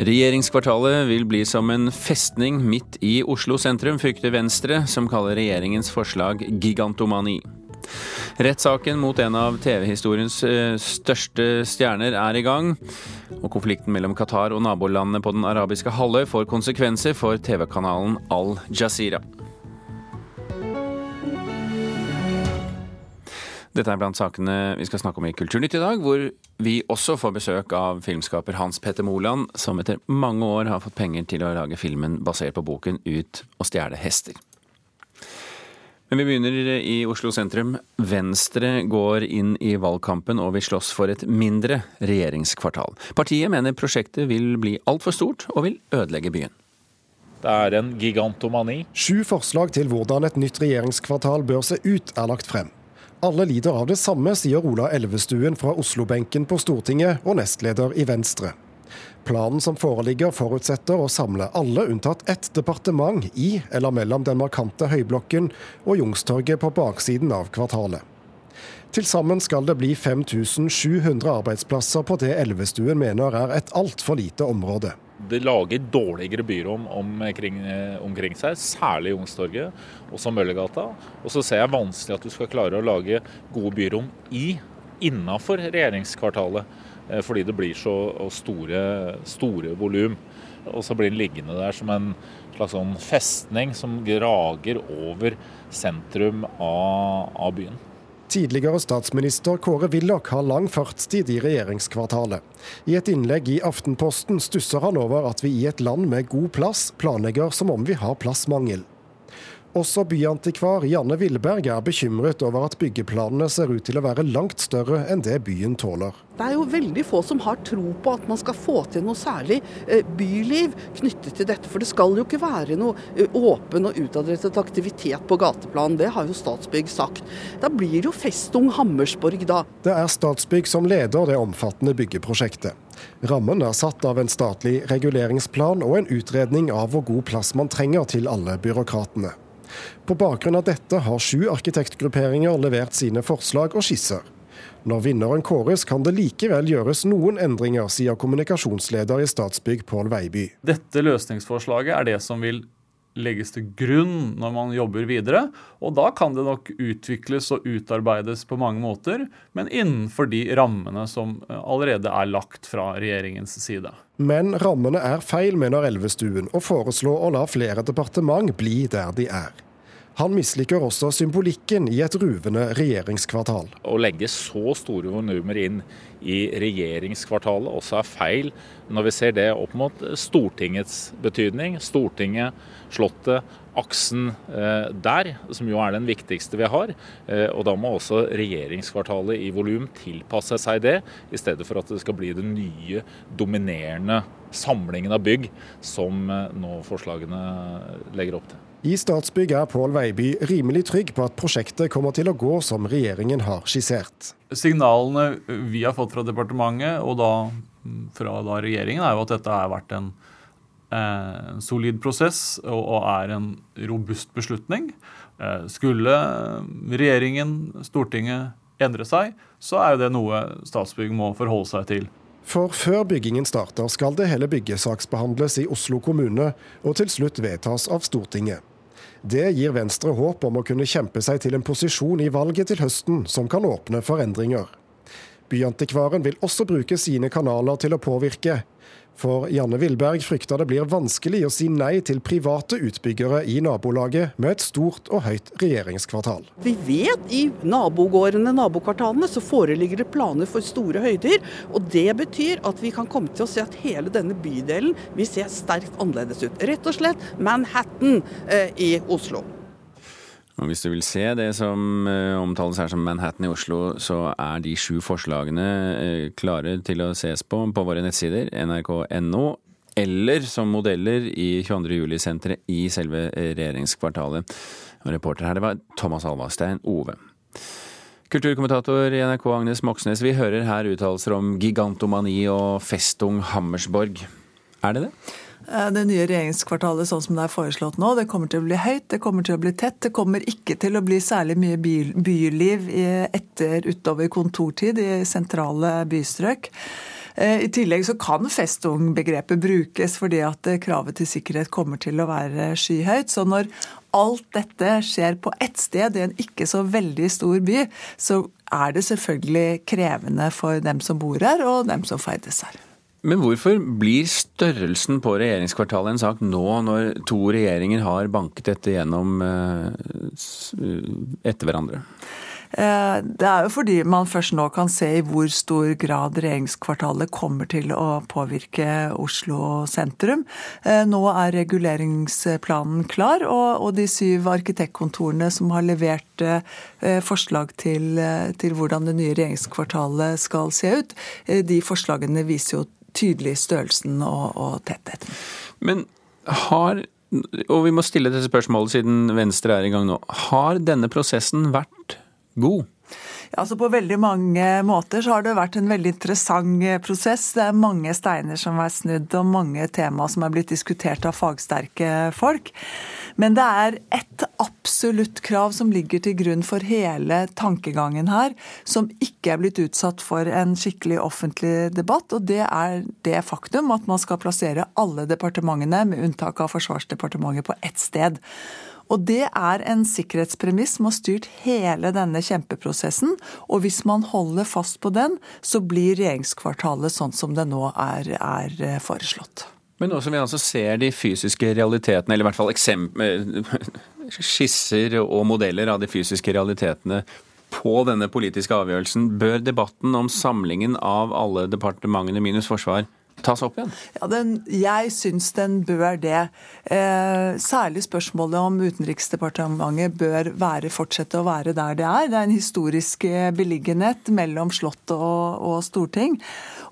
Regjeringskvartalet vil bli som en festning midt i Oslo sentrum, frykter Venstre, som kaller regjeringens forslag gigantomani. Rettssaken mot en av TV-historiens eh, største stjerner er i gang. Og konflikten mellom Qatar og nabolandene på den arabiske halvøy får konsekvenser for TV-kanalen Al Jazeera. Dette er blant sakene vi skal snakke om i Kulturnytt i dag, hvor vi også får besøk av filmskaper Hans Petter Moland, som etter mange år har fått penger til å lage filmen basert på boken Ut og stjele hester. Men vi begynner i Oslo sentrum. Venstre går inn i valgkampen og vil slåss for et mindre regjeringskvartal. Partiet mener prosjektet vil bli altfor stort og vil ødelegge byen. Det er en gigantomani. Sju forslag til hvordan et nytt regjeringskvartal bør se ut, er lagt frem. Alle lider av det samme, sier Ola Elvestuen fra Oslo-benken på Stortinget og nestleder i Venstre. Planen som foreligger forutsetter å samle alle unntatt ett departement i eller mellom den markante Høyblokken og Youngstorget på baksiden av kvartalet. Til sammen skal det bli 5700 arbeidsplasser på det Elvestuen mener er et altfor lite område det lager dårligere byrom omkring, eh, omkring seg, særlig Youngstorget, også Møllergata. Og så ser jeg vanskelig at du skal klare å lage gode byrom i innafor regjeringskvartalet. Eh, fordi det blir så store, store volum. Og så blir den liggende der som en slags sånn festning som grager over sentrum av, av byen. Tidligere statsminister Kåre Willoch har lang fartstid i regjeringskvartalet. I et innlegg i Aftenposten stusser han over at vi i et land med god plass planlegger som om vi har plassmangel. Også byantikvar Janne Villberg er bekymret over at byggeplanene ser ut til å være langt større enn det byen tåler. Det er jo veldig få som har tro på at man skal få til noe særlig eh, byliv knyttet til dette. For det skal jo ikke være noe eh, åpen og utadrettet aktivitet på gateplan. Det har jo Statsbygg sagt. Da blir det jo Festung Hammersborg da. Det er Statsbygg som leder det omfattende byggeprosjektet. Rammen er satt av en statlig reguleringsplan og en utredning av hvor god plass man trenger til alle byråkratene. På bakgrunn av dette har sju arkitektgrupperinger levert sine forslag og skisser. Når vinneren kåres, kan det likevel gjøres noen endringer, sier kommunikasjonsleder i Statsbygg Pål Veiby. Dette løsningsforslaget er det som vil legges til grunn når man jobber videre. Og da kan det nok utvikles og utarbeides på mange måter, men innenfor de rammene som allerede er lagt fra regjeringens side. Men rammene er feil, mener Elvestuen, og foreslår å la flere departement bli der de er. Han misliker også symbolikken i et ruvende regjeringskvartal. Å legge så store volumer inn i regjeringskvartalet også er feil, når vi ser det opp mot Stortingets betydning. Stortinget, Slottet, aksen eh, der, som jo er den viktigste vi har. Eh, og da må også regjeringskvartalet i volum tilpasse seg det, i stedet for at det skal bli den nye, dominerende samlingen av bygg som eh, nå forslagene legger opp til. I Statsbygg er Pål Veiby rimelig trygg på at prosjektet kommer til å gå som regjeringen har skissert. Signalene vi har fått fra departementet og da fra da regjeringen, er jo at dette har vært en eh, solid prosess og, og, er en robust beslutning. Eh, skulle regjeringen, Stortinget, endre seg, så er jo det noe Statsbygg må forholde seg til. For før byggingen starter, skal det hele byggesaksbehandles i Oslo kommune og til slutt vedtas av Stortinget. Det gir Venstre håp om å kunne kjempe seg til en posisjon i valget til høsten som kan åpne for endringer. Byantikvaren vil også bruke sine kanaler til å påvirke. For Janne Villberg frykter det blir vanskelig å si nei til private utbyggere i nabolaget med et stort og høyt regjeringskvartal. Vi vet i nabogårdene, nabokvartalene, så foreligger det planer for store høyder. Og det betyr at vi kan komme til å se at hele denne bydelen vil se sterkt annerledes ut. Rett og slett Manhattan eh, i Oslo. Og Hvis du vil se det som eh, omtales her som Manhattan i Oslo, så er de sju forslagene eh, klare til å ses på på våre nettsider, nrk.no, eller som modeller i 22. juli-senteret i selve eh, regjeringskvartalet. Reporter her, det var Thomas Alvastein Ove. Kulturkommentator i NRK Agnes Moxnes, vi hører her uttalelser om gigantomani og festung Hammersborg. Er det det? Eh, det nye regjeringskvartalet sånn som det er foreslått nå, det kommer til å bli høyt, det kommer til å bli tett. Det kommer ikke til å bli særlig mye byliv etter utover kontortid i sentrale bystrøk. I tillegg så kan festung-begrepet brukes fordi at kravet til sikkerhet kommer til å være skyhøyt. Så når alt dette skjer på ett sted i en ikke så veldig stor by, så er det selvfølgelig krevende for dem som bor her og dem som ferdes her. Men hvorfor blir størrelsen på regjeringskvartalet en sak nå, når to regjeringer har banket dette gjennom etter hverandre? Eh, det er jo fordi man først nå kan se i hvor stor grad regjeringskvartalet kommer til å påvirke Oslo sentrum. Eh, nå er reguleringsplanen klar, og de syv arkitektkontorene som har levert eh, forslag til, til hvordan det nye regjeringskvartalet skal se ut, de forslagene viser jo tydelig størrelsen og, og tettheten. Men har og vi må stille dette spørsmålet siden Venstre er i gang nå. Har denne prosessen vært god? Altså På veldig mange måter så har det vært en veldig interessant eh, prosess. Det er mange steiner som er snudd, og mange tema som er blitt diskutert av fagsterke folk. Men det er ett absolutt krav som ligger til grunn for hele tankegangen her, som ikke er blitt utsatt for en skikkelig offentlig debatt, og det er det faktum at man skal plassere alle departementene, med unntak av Forsvarsdepartementet, på ett sted. Og det er en sikkerhetspremiss som har styrt hele denne kjempeprosessen. Og hvis man holder fast på den, så blir regjeringskvartalet sånn som det nå er, er eh, foreslått. Men nå som vi altså ser de fysiske realitetene, eller i hvert fall skisser og modeller av de fysiske realitetene på denne politiske avgjørelsen, bør debatten om samlingen av alle departementene minus forsvar tas opp igjen? Ja, den, jeg syns den bør det. Eh, særlig spørsmålet om Utenriksdepartementet bør være, fortsette å være der det er. Det er en historisk eh, beliggenhet mellom Slottet og, og Storting.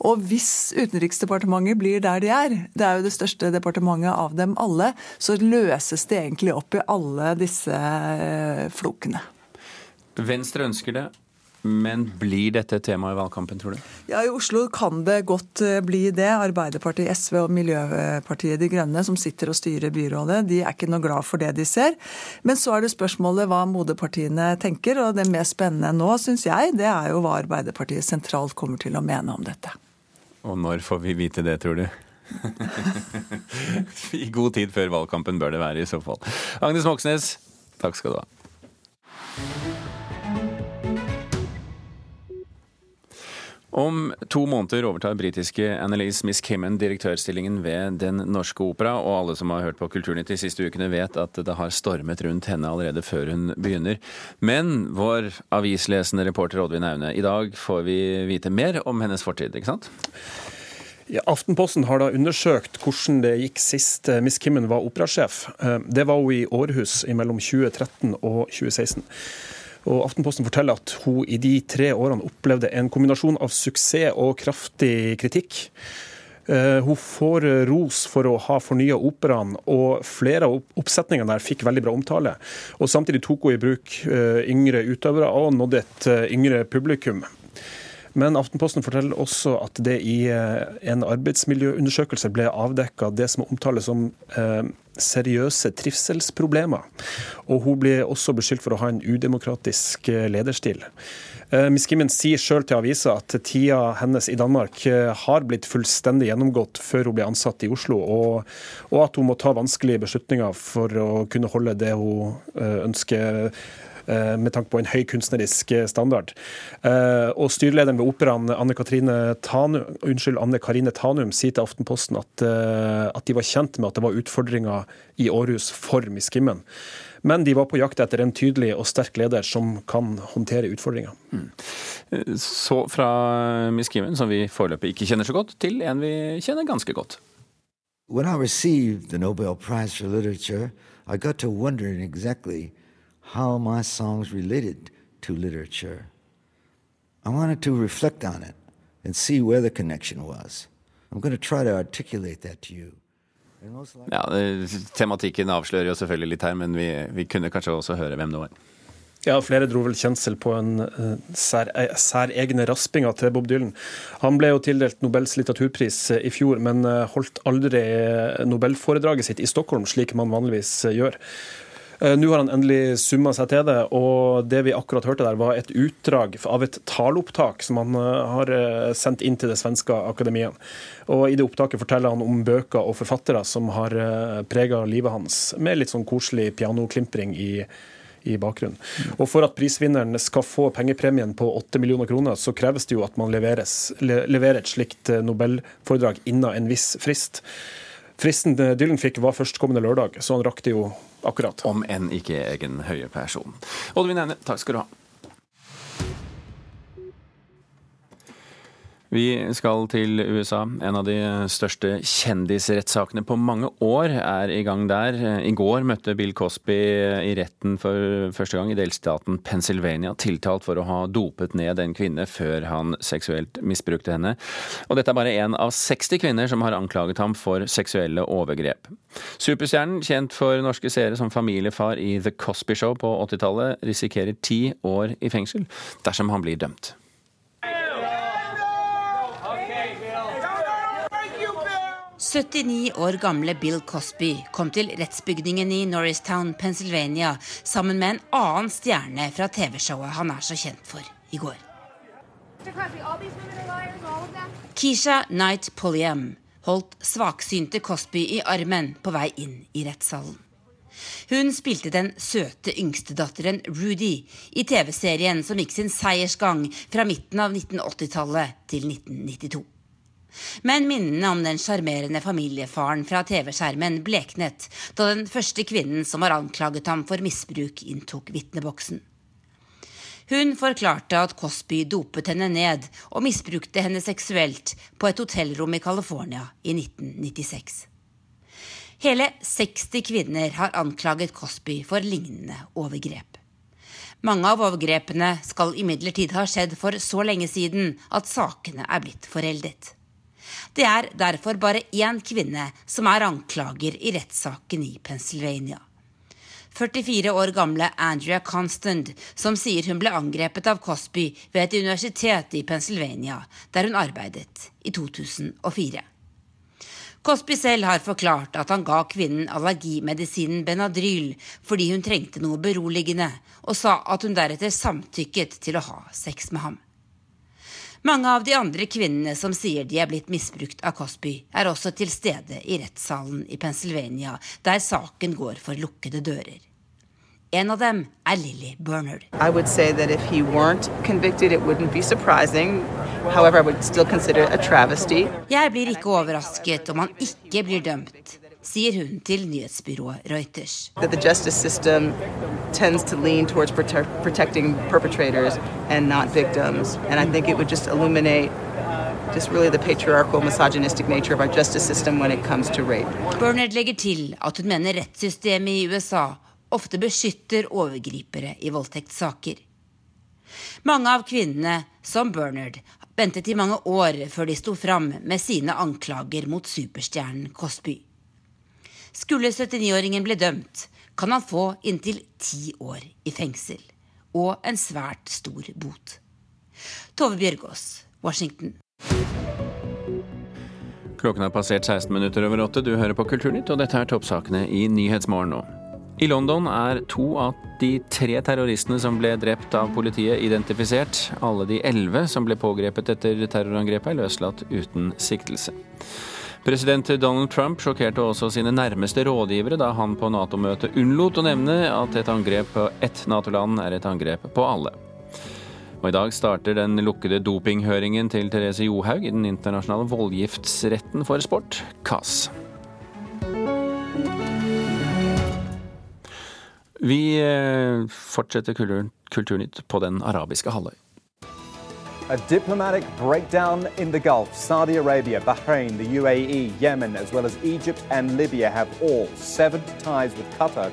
Og hvis Utenriksdepartementet blir der de er, det er jo det største departementet av dem alle, så løses det egentlig opp i alle disse eh, flokene. Venstre ønsker det. Men blir dette et tema i valgkampen, tror du? Ja, I Oslo kan det godt eh, bli det. Arbeiderpartiet, SV og Miljøpartiet De Grønne, som sitter og styrer byrådet, de er ikke noe glad for det de ser. Men så er det spørsmålet hva moderpartiene tenker. Og det mest spennende nå, syns jeg, det er jo hva Arbeiderpartiet sentralt kommer til å mene om dette. Og når får vi vite det, tror du? I god tid før valgkampen bør det være, i så fall. Agnes Moxnes, takk skal du ha. Om to måneder overtar britiske Annelise Miss Kimmen direktørstillingen ved Den norske opera, og alle som har hørt på Kulturnytt de siste ukene vet at det har stormet rundt henne allerede før hun begynner. Men vår avislesende reporter Oddvin Aune, i dag får vi vite mer om hennes fortid, ikke sant? Ja, Aftenposten har da undersøkt hvordan det gikk sist eh, Miss Kimmen var operasjef. Eh, det var hun i Århus mellom 2013 og 2016. Og Aftenposten forteller at hun i de tre årene opplevde en kombinasjon av suksess og kraftig kritikk. Eh, hun får ros for å ha fornya operaen, og flere av oppsetningene der fikk veldig bra omtale. Og Samtidig tok hun i bruk eh, yngre utøvere og nådde et eh, yngre publikum. Men Aftenposten forteller også at det i en arbeidsmiljøundersøkelse ble avdekka det som omtales som seriøse trivselsproblemer. Og hun blir også beskyldt for å ha en udemokratisk eh, lederstil. Eh, Miss Kimmen sier sjøl til avisa at tida hennes i Danmark eh, har blitt fullstendig gjennomgått før hun ble ansatt i Oslo, og, og at hun må ta vanskelige beslutninger for å kunne holde det hun ønsker med tanke på en høy kunstnerisk eh, standard. Eh, og Styrelederen ved Operaen, Anne unnskyld, Anne Karine Tanum sier til Aftenposten at, at, de var kjent med at det var utfordringer i Århus for Miss Kimmen. Men de var på jakt etter en tydelig og sterk leder som kan håndtere utfordringer. Mm. Så fra Miss Kimmen, som vi foreløpig ikke kjenner så godt, til en vi kjenner ganske godt. When I received the Nobel Prize for Literature, I got to wondering exactly how my songs related to literature. I wanted to reflect on it and see where the connection was. I'm going to try to articulate that to you. Ja, Tematikken avslører jo selvfølgelig litt her, men vi, vi, kunne kanskje også høre hvem det var. Ja, Flere dro vel kjensel på en uh, sær, særegne raspinga til Bob Dylan. Han ble jo tildelt Nobels litteraturpris uh, i fjor, men holdt aldri nobelforedraget sitt i Stockholm, slik man vanligvis gjør. Eh, nå har han endelig summa seg til det, og det vi akkurat hørte der, var et utdrag av et taleopptak som han eh, har eh, sendt inn til det svenske akademiet. Og I det opptaket forteller han om bøker og forfattere som har prega livet hans, med litt sånn koselig pianoklimpring i, i bakgrunnen. Og For at prisvinneren skal få pengepremien på 8 millioner kroner, så kreves det jo at man leveres, leverer et slikt nobelforedrag innen en viss frist. Fristen Dylan fikk var førstkommende lørdag, så han rakk det jo akkurat. Om enn ikke egen høye person. Oddvin Eine, takk skal du ha. Vi skal til USA. En av de største kjendisrettssakene på mange år er i gang der. I går møtte Bill Cosby i retten for første gang i delstaten Pennsylvania, tiltalt for å ha dopet ned en kvinne før han seksuelt misbrukte henne. Og dette er bare én av 60 kvinner som har anklaget ham for seksuelle overgrep. Superstjernen, kjent for norske seere som familiefar i The Cosby Show på 80-tallet, risikerer ti år i fengsel dersom han blir dømt. 79 år gamle Bill Cosby kom til rettsbygningen i Norristown, Pennsylvania sammen med en annen stjerne fra TV-showet han er så kjent for, i går. Keisha Knight Pulliam holdt svaksynte Cosby i armen på vei inn i rettssalen. Hun spilte den søte yngstedatteren Rudy i TV-serien som gikk sin seiersgang fra midten av 1980-tallet til 1992. Men minnene om den sjarmerende familiefaren fra TV-skjermen bleknet da den første kvinnen som har anklaget ham for misbruk, inntok vitneboksen. Hun forklarte at Cosby dopet henne ned og misbrukte henne seksuelt på et hotellrom i California i 1996. Hele 60 kvinner har anklaget Cosby for lignende overgrep. Mange av overgrepene skal imidlertid ha skjedd for så lenge siden at sakene er blitt foreldet. Det er derfor bare én kvinne som er anklager i rettssaken i Pennsylvania. 44 år gamle Andrea Constant, som sier hun ble angrepet av Cosby ved et universitet i Pennsylvania, der hun arbeidet i 2004. Cosby selv har forklart at han ga kvinnen allergimedisinen Benadryl fordi hun trengte noe beroligende, og sa at hun deretter samtykket til å ha sex med ham. Mange av de andre kvinnene som sier de er blitt misbrukt av Cosby, er også til stede i rettssalen i Pennsylvania, der saken går for lukkede dører. En av dem er Lily Bernard. I would say that if he weren't convicted, it wouldn't be surprising. However, I would still consider a travesty. Jeg blir ikke overrasket om han ikke blir dømt sier hun til nyhetsbyrået Reuters. That the justice system tends to lean towards protecting perpetrators and not victims. And I think it would just illuminate just really the patriarchal, misogynistic nature of our justice system when it comes to rape. Bernard legger til at hun mener rettssystemet i USA ofte beskytter overgripere i voldtektssaker. Mange av kvinnene, som Bernard, ventet i mange år før de sto fram med sine anklager mot superstjernen Cosby. Skulle 79-åringen bli dømt, kan han få inntil ti år i fengsel. Og en svært stor bot. Tove Bjørgaas, Washington. Klokken har passert 16 minutter over åtte. Du hører på Kulturnytt, og dette er toppsakene i Nyhetsmorgen nå. I London er to av de tre terroristene som ble drept av politiet, identifisert. Alle de elleve som ble pågrepet etter terrorangrepet, er løslatt uten siktelse. President Donald Trump sjokkerte også sine nærmeste rådgivere da han på Nato-møtet unnlot å nevne at et angrep på ett Nato-land er et angrep på alle. Og I dag starter den lukkede dopinghøringen til Therese Johaug i den internasjonale voldgiftsretten for sport, CAS. Vi eh, fortsetter Kulturnytt på den arabiske halvøy. A diplomatic breakdown in the Gulf. Saudi Arabia, Bahrain, the UAE, Yemen, as well as Egypt and Libya have all severed ties with Qatar.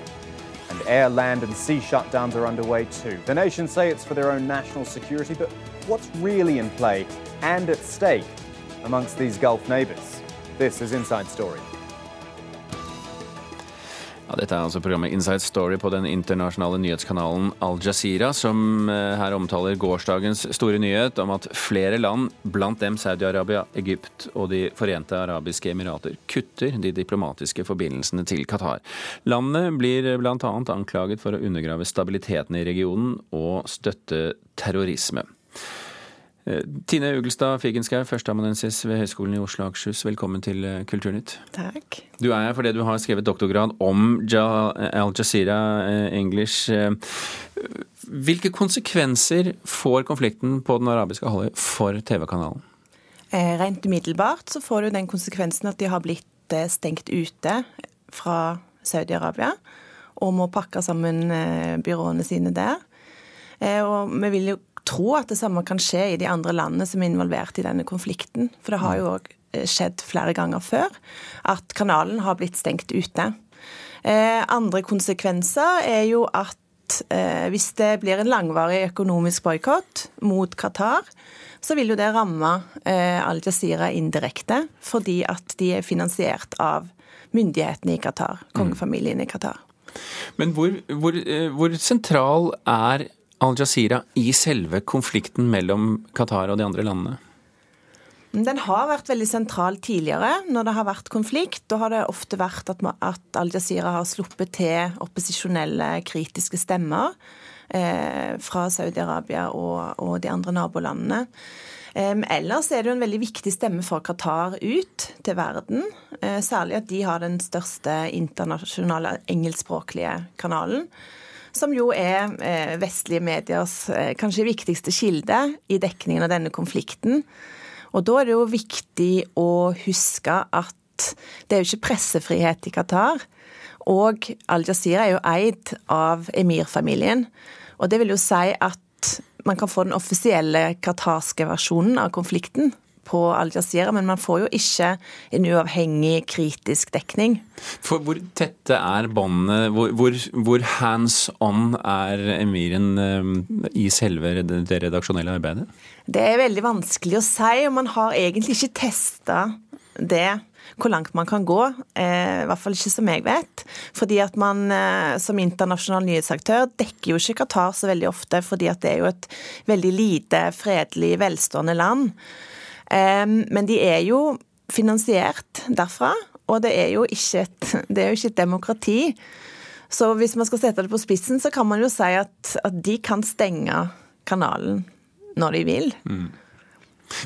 And air, land, and sea shutdowns are underway too. The nations say it's for their own national security, but what's really in play and at stake amongst these Gulf neighbours? This is Inside Story. Ja, dette er altså programmet Inside Story på den internasjonale nyhetskanalen Al Jazeera, som eh, her omtaler gårsdagens store nyhet om at flere land, blant dem Saudi-Arabia, Egypt og De forente arabiske emirater, kutter de diplomatiske forbindelsene til Qatar. Landet blir bl.a. anklaget for å undergrave stabiliteten i regionen og støtte terrorisme. Eh, Tine Ugelstad Figenschou, førsteamanuensis ved Høgskolen i Oslo og Akershus. Velkommen til eh, Kulturnytt. Takk. Du er her fordi du har skrevet doktorgrad om Al Jazeera eh, English. Hvilke konsekvenser får konflikten på den arabiske halvøy for TV-kanalen? Rent umiddelbart så får du den konsekvensen at de har blitt stengt ute fra Saudi-Arabia og må pakke sammen byråene sine der. Og vi vil jo tro at det samme kan skje i de andre landene som er involvert i denne konflikten. For det har jo òg eh, skjedd flere ganger før at kanalen har blitt stengt ute. Eh, andre konsekvenser er jo at eh, hvis det blir en langvarig økonomisk boikott mot Qatar, så vil jo det ramme Al Jazeera indirekte, fordi at de er finansiert av myndighetene i Qatar, kongefamilien i Qatar. Men hvor, hvor, hvor sentral er Al Jazeera i selve konflikten mellom Qatar og de andre landene? Den har vært veldig sentral tidligere når det har vært konflikt. Da har det ofte vært at, Al Jazeera har sluppet til opposisjonelle, kritiske stemmer eh, fra Saudi-Arabia og, og, de andre nabolandene. Eh, ellers er det jo en veldig viktig stemme for Qatar ut til verden. Eh, særlig at de har den største internasjonale engelskspråklige kanalen som jo er eh, vestlige mediers eh, kanskje viktigste kilde i dekningen av denne konflikten. Og da er det jo viktig å huske at det er jo ikke pressefrihet i Qatar. Og Al-Jazeera er jo eid av emirfamilien. Og det vil jo si at man kan få den offisielle qatarske versjonen av konflikten på Al Jazeera, men man får jo ikke en uavhengig, kritisk dekning. For Hvor tette er båndene? Hvor, hvor, hvor, hands on er emiren eh, i selve det redaksjonelle arbeidet? Det er veldig vanskelig å si, og man har egentlig ikke testa det hvor langt man kan gå. Eh, I hvert fall ikke som jeg vet. Fordi at man eh, som internasjonal nyhetsaktør dekker jo ikke Qatar så veldig ofte, fordi at det er jo et veldig lite, fredelig, velstående land. Men de er jo finansiert derfra, og det er jo ikke et, jo ikke et demokrati. Så hvis man skal sette det på spissen, så kan man jo si at, at de kan stenge kanalen når de vil. Mm.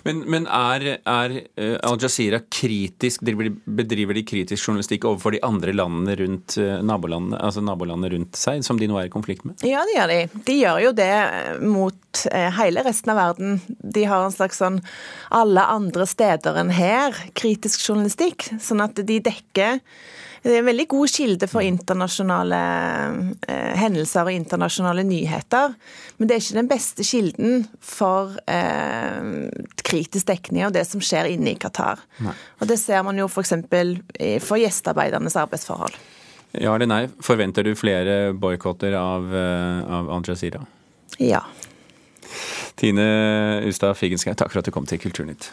Men, men er, er, eh, Al Jazeera kritisk, bedriver de kritisk journalistikk overfor de andre landene rundt eh, nabolandene, altså nabolandene rundt seg, som de nå er i konflikt med? Ja, det gjør de. De gjør jo det eh, mot hele resten av verden. De har en slags sånn alle andre steder enn her, kritisk journalistikk. Sånn at de dekker det er en veldig god kilde for internasjonale eh, hendelser og internasjonale nyheter. Men det er ikke den beste kilden for eh, kritisk dekning av det som skjer inne i Qatar. Nei. Og det ser man jo f.eks. For, for gjestearbeidernes arbeidsforhold. Ja eller nei, forventer du flere boikotter av, eh, av Al Jazeera? Ja. Tine Ustad Figenschou, takk for at du kom til Kulturnytt.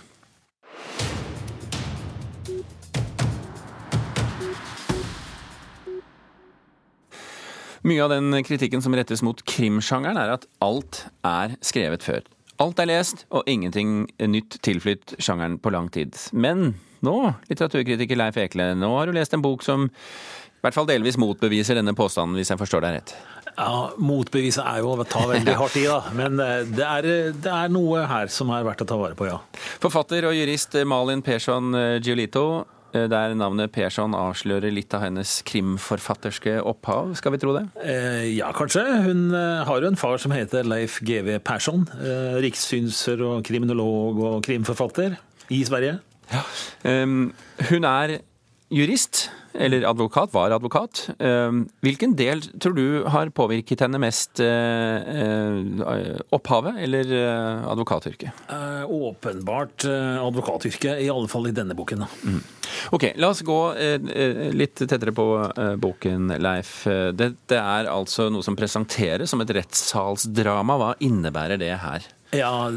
Mye av den kritikken som rettes mot krimsjangeren, er at alt er skrevet før. Alt er lest, og ingenting nytt tilflytt sjangeren på lang tid. Men nå, litteraturkritiker Leif Ekle, nå har du lest en bok som i hvert fall delvis motbeviser denne påstanden, hvis jeg forstår deg rett? Ja, Motbeviset er jo å ta veldig hardt i, da. Men eh, det er, det er, noe her som er verdt å ta vare på, ja. Forfatter og jurist Malin Persson Giolito Eh, der navnet Persson avslører litt av hennes krimforfatterske opphav, skal vi tro det? Eh, ja, kanskje. Hun eh, har jo en far som heter Leif GV Persson. Eh, rikssynser og kriminolog og krimforfatter i Sverige. Ja. Eh, hun er jurist, eller advokat, var advokat. Um, hvilken del tror du har påvirket henne mest? Uh, uh, opphavet eller uh, advokatyrket? åpenbart advokatyrket, i alle fall i denne boken. Mm. Ok, La oss gå litt tettere på boken, Leif. Dette er altså noe som presenteres som et rettssalsdrama. Hva innebærer det her? Ja,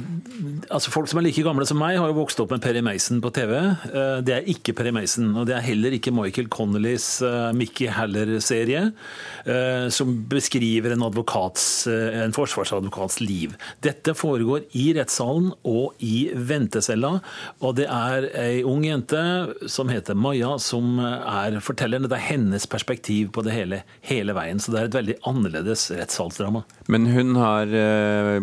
altså Folk som er like gamle som meg, har jo vokst opp med Perry Mason på TV. Eh, det er ikke Perry Mason, og det er heller ikke Michael Connollys eh, Mickey Haller-serie, eh, som beskriver en, advokats, en forsvarsadvokats liv. Dette foregår i rettssalen og i ventecella, og det er ei ung jente som heter Maja, som er fortelleren. Det er hennes perspektiv på det hele, hele veien, så det er et veldig annerledes rettssalsdrama. Men hun har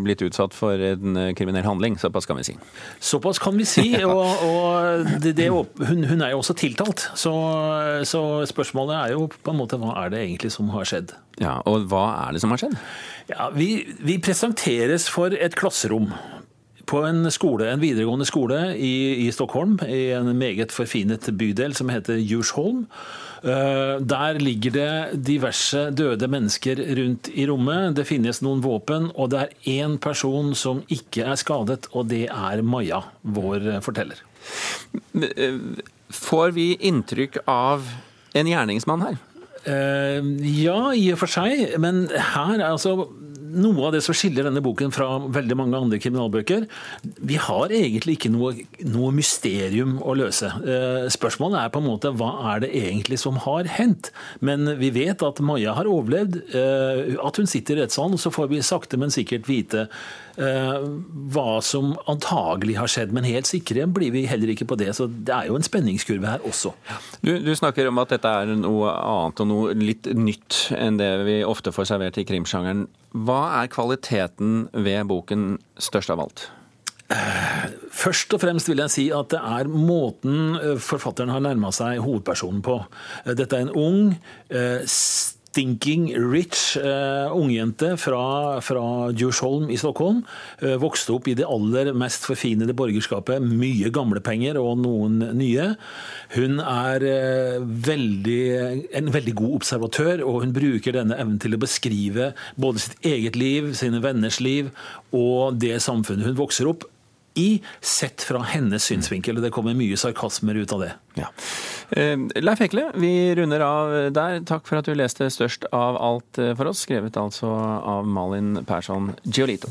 blitt utsatt for en en eh, kriminell handling. Såpass kan vi si. Såpass kan vi si. og, og det, det, hun, hun, er jo også tiltalt. Så, så, spørsmålet er jo på en måte hva er det egentlig som har skjedd? Ja, Og hva er det som har skjedd? Ja, Vi, vi presenteres for et klasserom på en skole, en videregående skole i, i, Stockholm, i en meget forfinet bydel som heter Jursholm. Eh, der ligger det diverse døde mennesker rundt i rommet. Det finnes noen våpen, og det er én person som ikke er skadet, og det er Maja, vår forteller. Eh, får vi inntrykk av en gjerningsmann her? Uh, ja, i og for seg. Men her er altså noe av det som skiller denne boken fra veldig mange andre kriminalbøker. Vi har egentlig ikke noe, noe mysterium å løse. Uh, spørsmålet er på en måte hva er det egentlig som har hendt? Men vi vet at Maja har overlevd, uh, at hun sitter i rettssalen, så får vi sakte, men sikkert vite Eh, hva som antagelig har skjedd, men helt sikre blir vi heller ikke på det. Så det er jo en spenningskurve her også. Du, du snakker om at dette er noe annet og noe litt nytt enn det vi ofte får servert i krimsjangeren. Hva er kvaliteten ved boken størst av alt? Eh, først og fremst vil jeg si at det er måten eh, forfatteren har nærma seg hovedpersonen på. Dette er en ung, stinking rich uh, ungjente fra, fra Djursholm i Stockholm. Uh, vokste opp i det aller mest forfinede borgerskapet. Mye gamle penger og noen nye. Hun er uh, veldig, en veldig god observatør, og hun bruker denne evnen til å beskrive både sitt eget liv, sine venners liv og det samfunnet hun vokser opp i, sett fra hennes synsvinkel. Det kommer mye sarkasmer ut av det. Ja. Eh, Leif Ekle, vi runder av der. Takk for at du leste størst av alt eh, for oss. Skrevet altså av Malin Persson Giolito.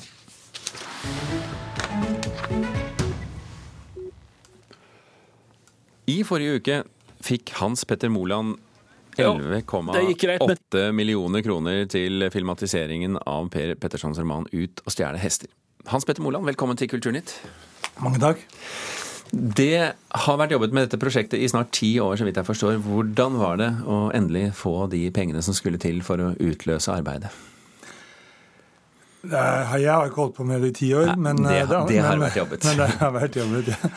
I forrige uke fikk Hans Petter Moland 11,8 millioner kroner til filmatiseringen av Per Pettersons roman 'Ut og stjele hester'. Hans Petter Moland, velkommen til Kulturnytt. Mange takk. Det har vært jobbet med dette prosjektet i snart ti år, så vidt jeg forstår. Hvordan var det å endelig få de pengene som skulle til for å utløse arbeidet? jeg har ikke holdt på med det i ti år. Nei, men, det, det, det, har vært jobbet. Men det har vært jobbet, ja.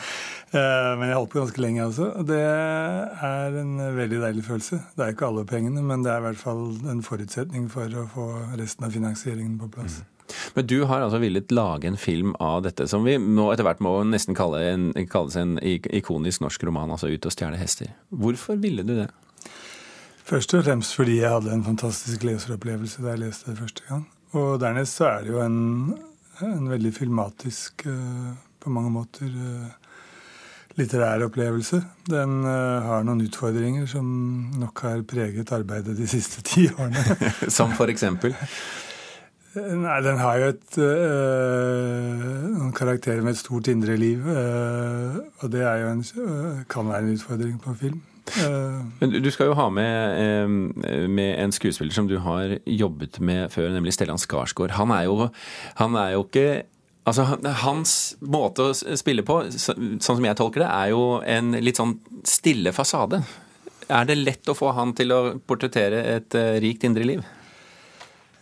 Eh, men jeg har holdt på ganske lenge også. Det er en veldig deilig følelse. Det er ikke alle pengene, men det er i hvert fall en forutsetning for å få resten av finansieringen på plass. Mm. Men du har altså villet lage en film av dette, som vi nå etter hvert må nesten kalle en, kalles en ikonisk norsk roman, altså 'Ut og stjele hester'. Hvorfor ville du det? Først og fremst fordi jeg hadde en fantastisk leseropplevelse da jeg leste det første gang. Og dernest så er det jo en, en veldig filmatisk, uh, på mange måter uh, litterær opplevelse. Den uh, har noen utfordringer som nok har preget arbeidet de siste ti årene. som for eksempel? Nei, den har jo et, øh, noen karakterer med et stort indre liv. Øh, og det er jo en, øh, kan være en utfordring på film. Men Du skal jo ha med, med, en skuespiller som du har jobbet med før, nemlig Stellan Skarsgård. Han er jo, han er jo ikke Altså, Hans måte å spille på, sånn som jeg tolker det, er jo en litt sånn stille fasade. Er det lett å få han til å portrettere et rikt indre liv?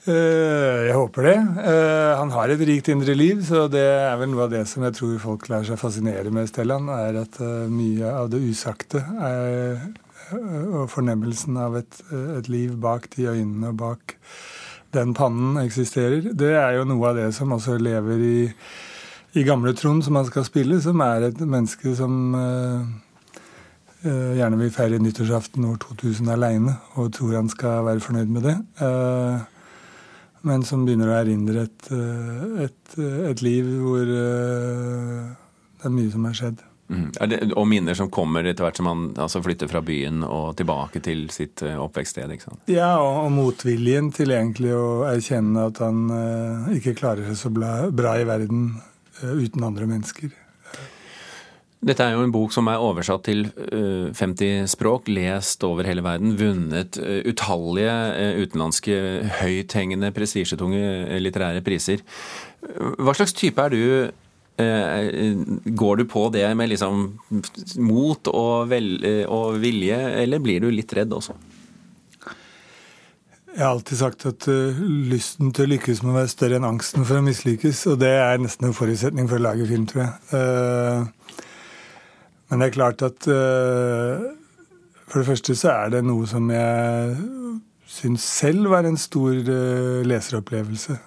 Eh, jeg håper det. Eh, han har et rikt indre liv, så det er vel noe av det som jeg tror folk lar seg fascinere med Stellan, er at eh, mye av det usagte og fornemmelsen av et, et, liv bak de øynene og bak den pannen eksisterer. Det er jo noe av det som også lever i, i gamle Trond, som han skal spille, som er et menneske som gjerne vil feire nyttårsaften år 2000 aleine og tror han skal være fornøyd med det. Men som begynner å erindre et, eh, et, et liv hvor eh, det er mye som har skjedd. Mm. Det, og minner som kommer etter hvert som man altså flytter fra byen og tilbake til sitt eh, oppvekststed? ikke sant? Ja, og, og, motviljen til egentlig å erkjenne at han eh, ikke klarer seg så bra, bra i verden uten andre mennesker. Dette er jo en bok som er oversatt til 50 språk, lest over hele verden, vunnet utallige utenlandske høythengende, prestisjetunge litterære priser. Hva slags type er du? Går du på det med liksom mot og, vel, og vilje, eller blir du litt redd også? Jeg har alltid sagt at lysten til å lykkes må være større enn angsten for å mislykkes. Og det er nesten en forutsetning for å lage film, tror jeg. Uh, men det er klart at uh, for det første så er det noe som jeg syns selv var en stor leseropplevelse.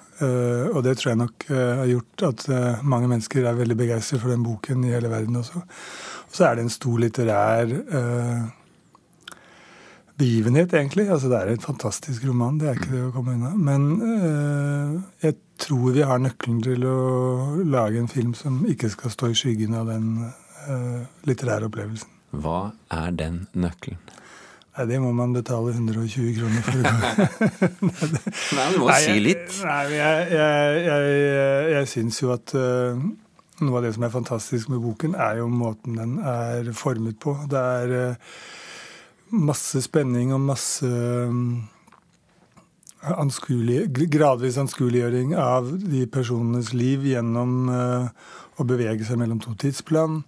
og det tror jeg nok har gjort at mange mennesker er veldig begeistret for den boken i hele verden også. Og så er det en stor litterær begivenhet, egentlig. Altså, det er en fantastisk roman, det er ikke det å komme unna. Men jeg tror vi har nøkkelen til å lage en film som ikke skal stå i skyggen av den litterære opplevelsen. Hva er den nøkkelen? Nei, Det må man betale 120 kroner for. nei, du må nei, si litt. Nei, jeg, jeg, jeg, jeg syns jo at uh, noe av det som er fantastisk med boken, er jo måten den er formet på. Det er uh, masse spenning og masse um, anskuelig, gradvis anskueliggjøring av de personenes liv gjennom uh, å bevege seg mellom to tidsplan.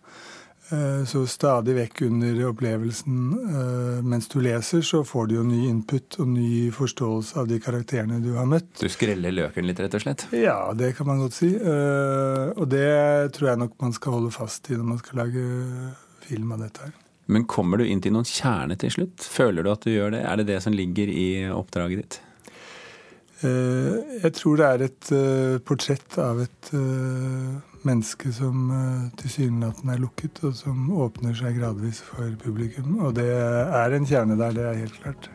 Uh, så stadig vekk under opplevelsen uh, mens du leser, så får du jo ny input og ny forståelse av de karakterene du har møtt. Du skreller løken litt, rett og slett? Ja, det kan man godt si. Og det tror jeg nok man skal holde fast i når man skal lage film av dette her. Men kommer du inn til noen kjerne til slutt? Føler du at du gjør det? Er det det som ligger i oppdraget ditt? Eh, jeg tror det er et eh, portrett av et eh, menneske som tilsynelatende er lukket, og som åpner seg gradvis for publikum. Og det er en kjerne der, det er helt klart.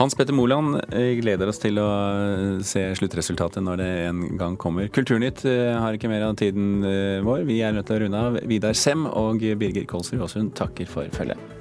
Hans Petter Moland, gleder oss til å se sluttresultatet når det en gang kommer. Kulturnytt har ikke mer av tiden vår. Vi er nødt til å runde av. Vidar Sem og Birger Kolsrud Aasund takker for følget.